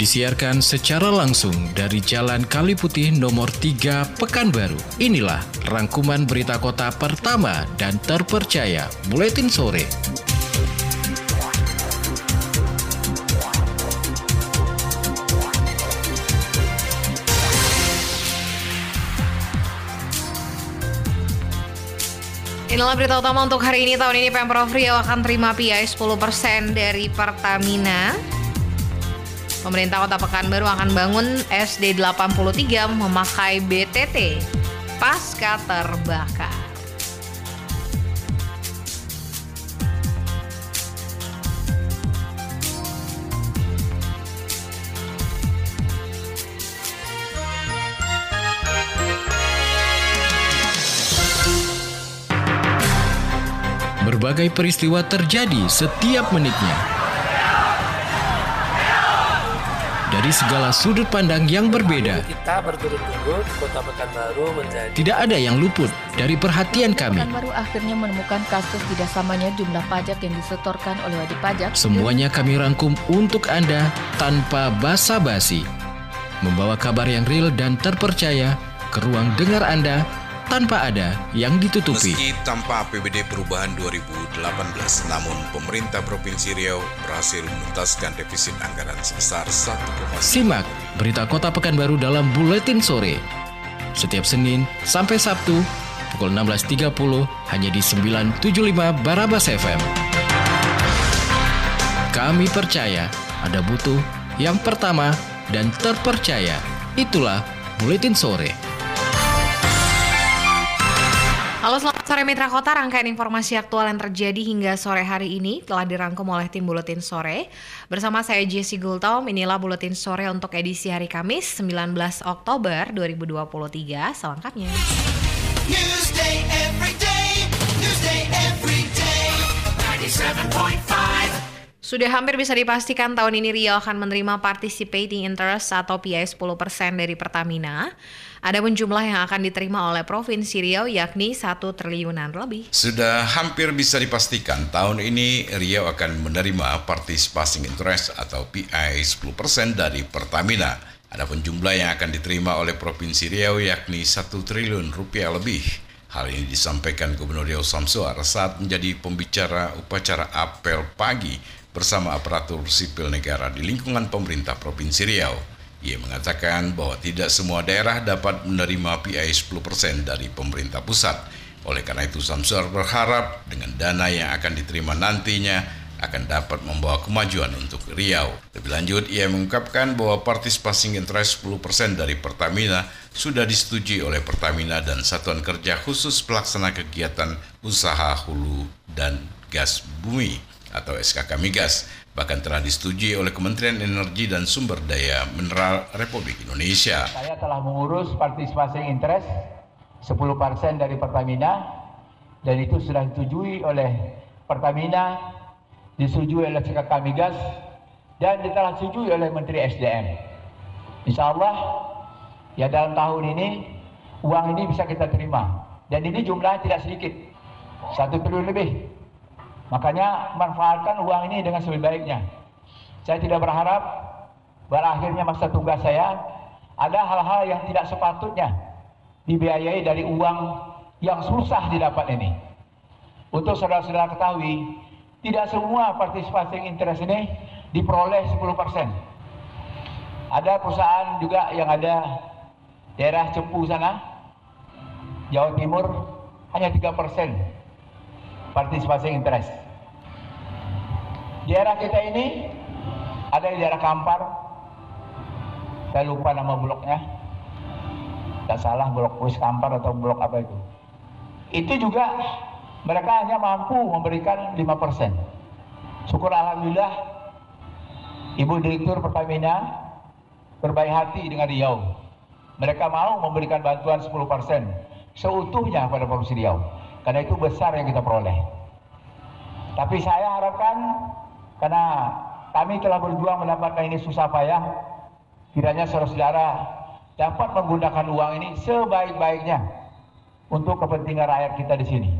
disiarkan secara langsung dari Jalan Kali Putih nomor 3 Pekanbaru. Inilah rangkuman berita kota pertama dan terpercaya Buletin Sore. Inilah berita utama untuk hari ini. Tahun ini Pemprov Riau akan terima PI 10% dari Pertamina. Pemerintah Kota Pekanbaru akan bangun SD 83 memakai BTT pasca terbakar. Berbagai peristiwa terjadi setiap menitnya. Dari segala sudut pandang yang berbeda, Kita berturut-turut Kota Pekanbaru menjadi tidak ada yang luput dari perhatian kami. Pekanbaru akhirnya menemukan kasus tidak samanya jumlah pajak yang disetorkan oleh wajib pajak. Semuanya kami rangkum untuk Anda tanpa basa-basi. Membawa kabar yang real dan terpercaya ke ruang dengar Anda tanpa ada yang ditutupi. Meski tanpa APBD perubahan 2018, namun pemerintah Provinsi Riau berhasil menuntaskan defisit anggaran sebesar 1,1 Simak berita Kota Pekanbaru dalam Buletin Sore. Setiap Senin sampai Sabtu pukul 16.30 hanya di 975 Barabas FM. Kami percaya ada butuh yang pertama dan terpercaya. Itulah Buletin Sore. Halo selamat sore Mitra Kota, rangkaian informasi aktual yang terjadi hingga sore hari ini telah dirangkum oleh tim Buletin Sore. Bersama saya Jesse Gultom, inilah Buletin Sore untuk edisi hari Kamis 19 Oktober 2023, selengkapnya. Every day. Newsday every day. 97.5. Sudah hampir bisa dipastikan tahun ini Riau akan menerima participating interest atau PI 10% dari Pertamina. Adapun jumlah yang akan diterima oleh Provinsi Riau yakni 1 triliunan lebih. Sudah hampir bisa dipastikan tahun ini Riau akan menerima participation interest atau PI 10% dari Pertamina. Adapun jumlah yang akan diterima oleh Provinsi Riau yakni 1 triliun rupiah lebih. Hal ini disampaikan Gubernur Riau Samsuar saat menjadi pembicara upacara apel pagi bersama aparatur sipil negara di lingkungan pemerintah Provinsi Riau. Ia mengatakan bahwa tidak semua daerah dapat menerima PI 10% dari pemerintah pusat. Oleh karena itu Samsur berharap dengan dana yang akan diterima nantinya akan dapat membawa kemajuan untuk Riau. Lebih lanjut, ia mengungkapkan bahwa partisipasi interest 10% dari Pertamina sudah disetujui oleh Pertamina dan Satuan Kerja Khusus Pelaksana Kegiatan Usaha Hulu dan Gas Bumi atau SKK Migas bahkan telah disetujui oleh Kementerian Energi dan Sumber Daya Mineral Republik Indonesia. Saya telah mengurus partisipasi interest 10% dari Pertamina dan itu sudah disetujui oleh Pertamina, disetujui oleh CKK Migas dan telah disetujui oleh Menteri SDM. Insya Allah ya dalam tahun ini uang ini bisa kita terima dan ini jumlahnya tidak sedikit satu triliun lebih. Makanya manfaatkan uang ini dengan sebaik-baiknya. Saya tidak berharap berakhirnya masa tugas saya ada hal-hal yang tidak sepatutnya dibiayai dari uang yang susah didapat ini. Untuk saudara-saudara ketahui, tidak semua partisipasi interest ini diperoleh 10%. Ada perusahaan juga yang ada daerah Cepu sana, Jawa Timur, hanya 3% partisipasi interest. Daerah kita ini ada di daerah Kampar, saya lupa nama bloknya, tidak salah blok Wis Kampar atau blok apa itu. Itu juga mereka hanya mampu memberikan 5%. Syukur Alhamdulillah, Ibu Direktur Pertamina berbaik hati dengan Riau. Mereka mau memberikan bantuan 10% seutuhnya pada Provinsi Riau. Karena itu besar yang kita peroleh. Tapi saya harapkan karena kami telah berjuang mendapatkan ini susah payah, kiranya saudara-saudara dapat menggunakan uang ini sebaik-baiknya untuk kepentingan rakyat kita di sini.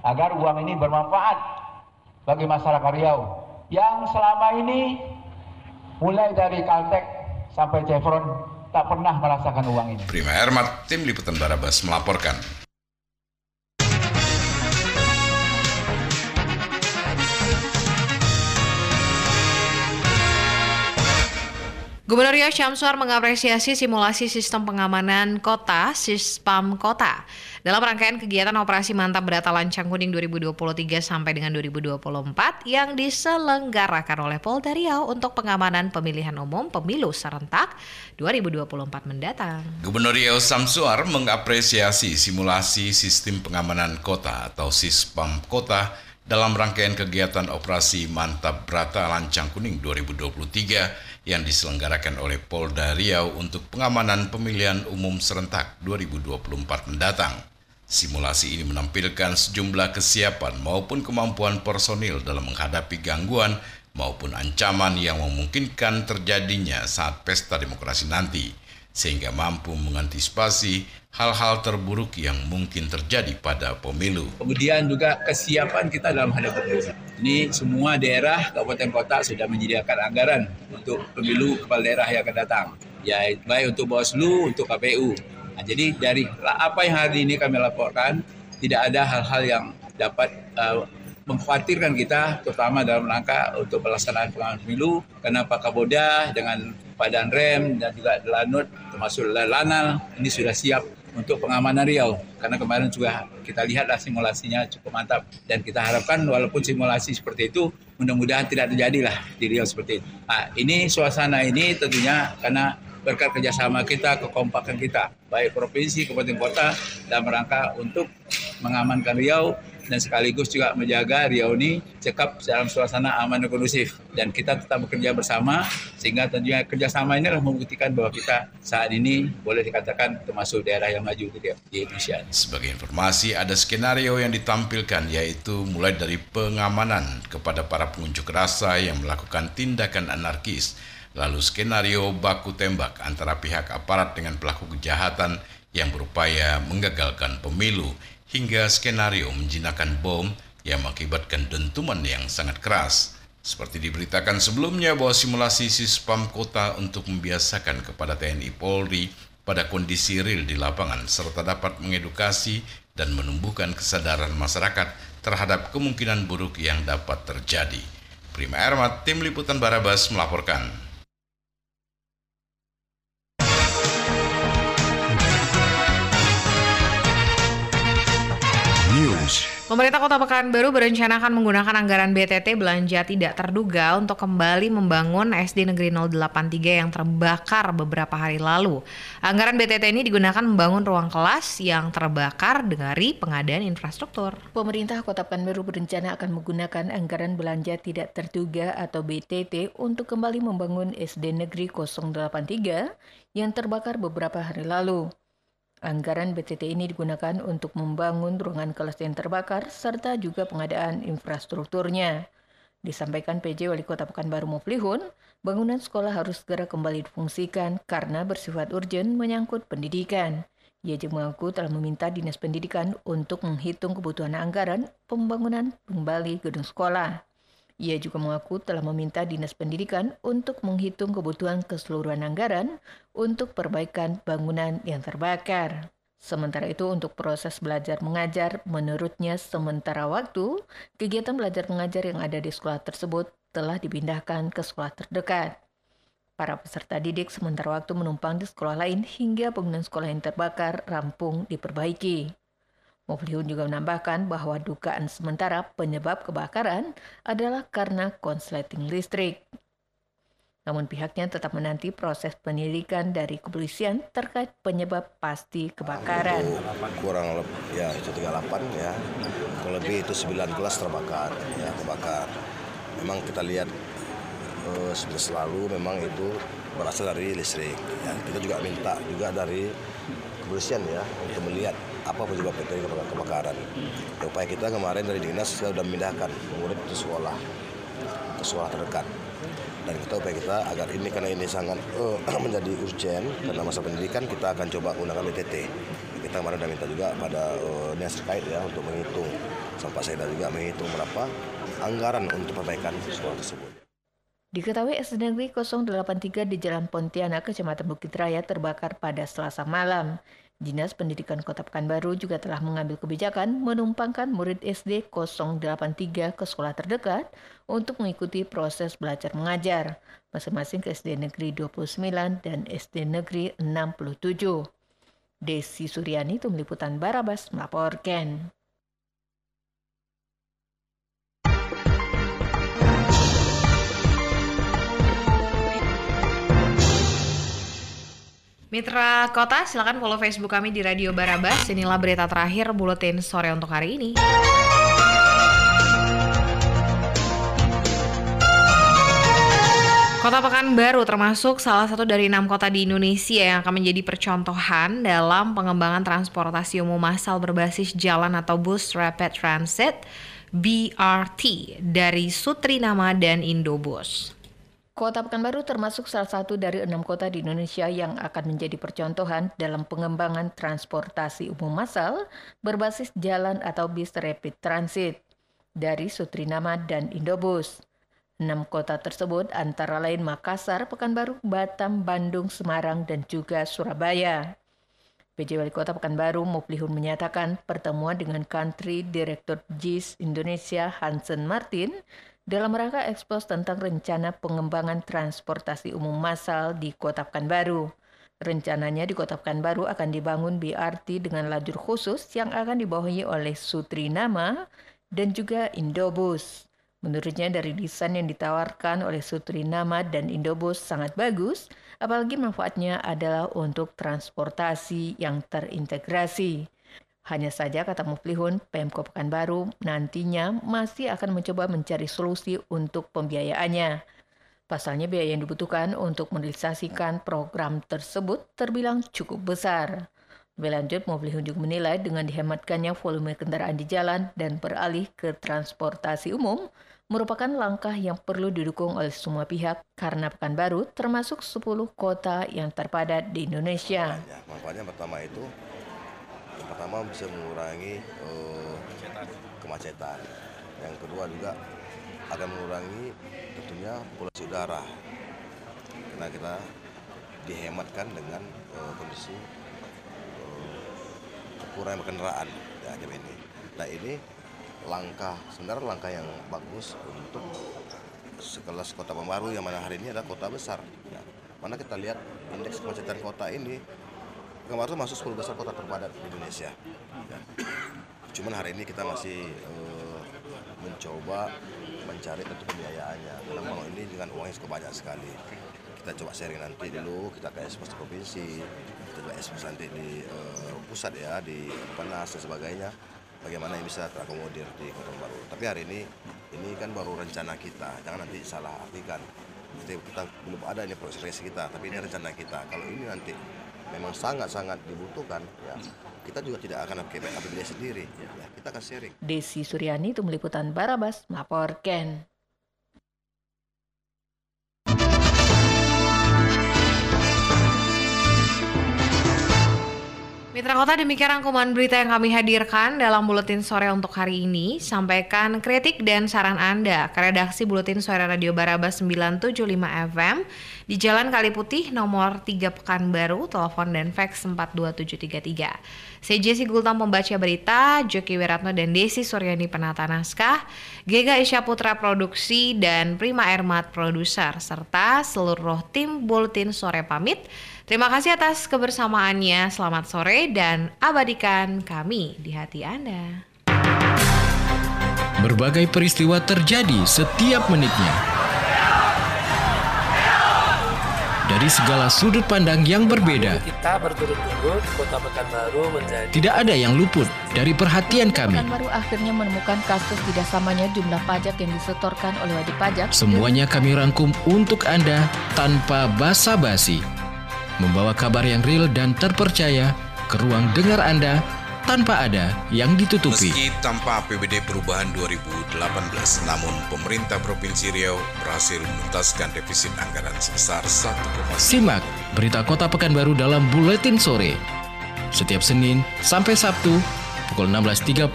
Agar uang ini bermanfaat bagi masyarakat Riau yang selama ini mulai dari Caltek sampai Chevron tak pernah merasakan uang ini. Prima Ermat, Tim Liputan Barabas melaporkan. Gubernur Riau Syamsuar mengapresiasi simulasi sistem pengamanan kota Sispam Kota dalam rangkaian kegiatan operasi Mantap Berata Lancang Kuning 2023 sampai dengan 2024 yang diselenggarakan oleh Polda Riau untuk pengamanan pemilihan umum pemilu serentak 2024 mendatang. Gubernur Riau Samsuar mengapresiasi simulasi sistem pengamanan kota atau Sispam Kota dalam rangkaian kegiatan operasi Mantap Brata Lancang Kuning 2023 yang diselenggarakan oleh Polda Riau untuk pengamanan pemilihan umum serentak 2024 mendatang. Simulasi ini menampilkan sejumlah kesiapan maupun kemampuan personil dalam menghadapi gangguan maupun ancaman yang memungkinkan terjadinya saat pesta demokrasi nanti, sehingga mampu mengantisipasi hal-hal terburuk yang mungkin terjadi pada pemilu. Kemudian juga kesiapan kita dalam hadap pemilu. Ini semua daerah, kabupaten kota sudah menyediakan anggaran untuk pemilu kepala daerah yang akan datang. Ya, baik untuk Bawaslu, untuk KPU. Nah, jadi dari apa yang hari ini kami laporkan, tidak ada hal-hal yang dapat uh, mengkhawatirkan kita, terutama dalam rangka untuk pelaksanaan pengamanan pemilu, karena Pak Kaboda dengan Padan Rem dan juga Lanut, termasuk Lanal, ini sudah siap untuk pengamanan Riau. Karena kemarin juga kita lihatlah simulasinya cukup mantap. Dan kita harapkan walaupun simulasi seperti itu, mudah-mudahan tidak terjadilah di Riau seperti itu. Nah, ini suasana ini tentunya karena berkat kerjasama kita, kekompakan kita, baik provinsi, kabupaten kota, dalam rangka untuk mengamankan Riau dan sekaligus juga menjaga Riau ini cekap dalam suasana aman dan kondusif. Dan kita tetap bekerja bersama sehingga tentunya kerjasama ini adalah membuktikan bahwa kita saat ini boleh dikatakan termasuk daerah yang maju di Indonesia. Sebagai informasi, ada skenario yang ditampilkan yaitu mulai dari pengamanan kepada para pengunjuk rasa yang melakukan tindakan anarkis, lalu skenario baku tembak antara pihak aparat dengan pelaku kejahatan yang berupaya menggagalkan pemilu, hingga skenario menjinakkan bom yang mengakibatkan dentuman yang sangat keras. Seperti diberitakan sebelumnya bahwa simulasi sispam kota untuk membiasakan kepada TNI Polri pada kondisi real di lapangan serta dapat mengedukasi dan menumbuhkan kesadaran masyarakat terhadap kemungkinan buruk yang dapat terjadi. Prima Ermat, Tim Liputan Barabas melaporkan. Pemerintah Kota Pekanbaru berencana akan menggunakan anggaran BTT belanja tidak terduga untuk kembali membangun SD Negeri 083 yang terbakar beberapa hari lalu. Anggaran BTT ini digunakan membangun ruang kelas yang terbakar dari pengadaan infrastruktur. Pemerintah Kota Pekanbaru berencana akan menggunakan anggaran belanja tidak terduga atau BTT untuk kembali membangun SD Negeri 083 yang terbakar beberapa hari lalu. Anggaran BTT ini digunakan untuk membangun ruangan kelas yang terbakar serta juga pengadaan infrastrukturnya. Disampaikan PJ Wali Kota Pekanbaru Muflihun, bangunan sekolah harus segera kembali difungsikan karena bersifat urgent menyangkut pendidikan. Ia juga mengaku telah meminta Dinas Pendidikan untuk menghitung kebutuhan anggaran pembangunan kembali gedung sekolah. Ia juga mengaku telah meminta Dinas Pendidikan untuk menghitung kebutuhan keseluruhan anggaran untuk perbaikan bangunan yang terbakar. Sementara itu untuk proses belajar mengajar, menurutnya sementara waktu, kegiatan belajar mengajar yang ada di sekolah tersebut telah dipindahkan ke sekolah terdekat. Para peserta didik sementara waktu menumpang di sekolah lain hingga bangunan sekolah yang terbakar rampung diperbaiki. Muflihun juga menambahkan bahwa dugaan sementara penyebab kebakaran adalah karena konsleting listrik. Namun pihaknya tetap menanti proses penyelidikan dari kepolisian terkait penyebab pasti kebakaran. kurang lebih ya itu 38 ya kurang lebih itu 9 kelas terbakar ya terbakar memang kita lihat eh, selalu memang itu berasal dari listrik ya. kita juga minta juga dari kepolisian ya untuk melihat apa penyebab dari kebakaran. Ya, upaya kita kemarin dari dinas sudah memindahkan murid ke sekolah ke sekolah terdekat. Dan kita upaya kita agar ini karena ini sangat eh, menjadi urgent karena masa pendidikan kita akan coba menggunakan BTT kita kemarin sudah minta juga pada eh, dinas terkait ya untuk menghitung. Sampai saya juga menghitung berapa anggaran untuk perbaikan sekolah tersebut. Diketahui SD Negeri 083 di Jalan Pontianak, Kecamatan Bukit Raya terbakar pada selasa malam. Dinas Pendidikan Kota Pekanbaru juga telah mengambil kebijakan menumpangkan murid SD 083 ke sekolah terdekat untuk mengikuti proses belajar mengajar, masing-masing ke SD Negeri 29 dan SD Negeri 67. Desi Suryani, Tim Liputan Barabas, melaporkan. Mitra Kota, silakan follow Facebook kami di Radio Barabas. Inilah berita terakhir buletin sore untuk hari ini. Kota Pekanbaru termasuk salah satu dari enam kota di Indonesia yang akan menjadi percontohan dalam pengembangan transportasi umum massal berbasis jalan atau bus rapid transit BRT dari Sutrinama dan Indobus. Kota Pekanbaru termasuk salah satu dari enam kota di Indonesia yang akan menjadi percontohan dalam pengembangan transportasi umum massal berbasis jalan atau bis rapid transit dari Sutrinama dan Indobus. Enam kota tersebut antara lain Makassar, Pekanbaru, Batam, Bandung, Semarang, dan juga Surabaya. PJ Wali Kota Pekanbaru Muplihun menyatakan pertemuan dengan Country Director JIS Indonesia Hansen Martin dalam rangka ekspos tentang rencana pengembangan transportasi umum massal di Kota Pekanbaru. Rencananya di Kota Pekanbaru akan dibangun BRT dengan lajur khusus yang akan dibawahi oleh Sutrinama dan juga Indobus. Menurutnya dari desain yang ditawarkan oleh Sutrinama dan Indobus sangat bagus, apalagi manfaatnya adalah untuk transportasi yang terintegrasi. Hanya saja kata Muflihun, Pemko Pekanbaru nantinya masih akan mencoba mencari solusi untuk pembiayaannya. Pasalnya biaya yang dibutuhkan untuk merealisasikan program tersebut terbilang cukup besar. Lebih lanjut, Muflihun juga menilai dengan dihematkannya volume kendaraan di jalan dan beralih ke transportasi umum merupakan langkah yang perlu didukung oleh semua pihak karena Pekanbaru termasuk 10 kota yang terpadat di Indonesia. Ya, manfaatnya pertama itu pertama bisa mengurangi eh, kemacetan. Yang kedua juga akan mengurangi tentunya polusi udara. Karena kita dihematkan dengan eh, kondisi eh, kurang kendaraan ya ini. Nah ini langkah sebenarnya langkah yang bagus untuk sekelas kota Pekanbaru yang mana hari ini adalah kota besar. Ya. Mana kita lihat indeks kemacetan kota ini Pekanbaru masuk 10 besar kota terpadat di Indonesia. Ya. Cuman hari ini kita masih eh, mencoba mencari tentu pembiayaannya. Dalam hal ini dengan uangnya cukup banyak sekali. Kita coba sharing nanti dulu, kita ke ekspos di provinsi, kita coba ekspos nanti di eh, pusat ya, di Penas dan sebagainya. Bagaimana yang bisa terakomodir di Kota Baru. Tapi hari ini, ini kan baru rencana kita, jangan nanti salah artikan. Jadi kita belum ada ini proses kita, tapi ini rencana kita. Kalau ini nanti memang sangat-sangat dibutuhkan, ya kita juga tidak akan APBD sendiri. Ya, kita akan sharing. Desi Suryani, Tim Liputan Barabas, melaporkan. Mitra Kota demikian rangkuman berita yang kami hadirkan dalam Buletin Sore untuk hari ini. Sampaikan kritik dan saran Anda ke redaksi Buletin Sore Radio Barabas 975 FM di Jalan Kali Putih nomor 3 Pekanbaru, telepon dan fax 42733. Saya Jesse Gultam pembaca berita, Joki Wiratno dan Desi Suryani penata naskah, Gega Isya Putra produksi dan Prima Ermat produser serta seluruh tim Buletin Sore pamit. Terima kasih atas kebersamaannya. Selamat sore dan abadikan kami di hati Anda. Berbagai peristiwa terjadi setiap menitnya. Dari segala sudut pandang yang berbeda, Kita berturut-turut Kota Pekanbaru menjadi tidak ada yang luput dari perhatian kami. Pekanbaru akhirnya menemukan kasus tidak samanya jumlah pajak yang disetorkan oleh wajib pajak. Semuanya kami rangkum untuk Anda tanpa basa-basi. Membawa kabar yang real dan terpercaya ke ruang dengar Anda tanpa ada yang ditutupi. Meski tanpa APBD perubahan 2018, namun pemerintah Provinsi Riau berhasil menuntaskan defisit anggaran sebesar 1,9 Simak berita Kota Pekanbaru dalam Buletin Sore. Setiap Senin sampai Sabtu pukul 16.30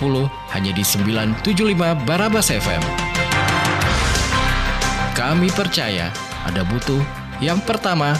hanya di 975 Barabas FM. Kami percaya ada butuh yang pertama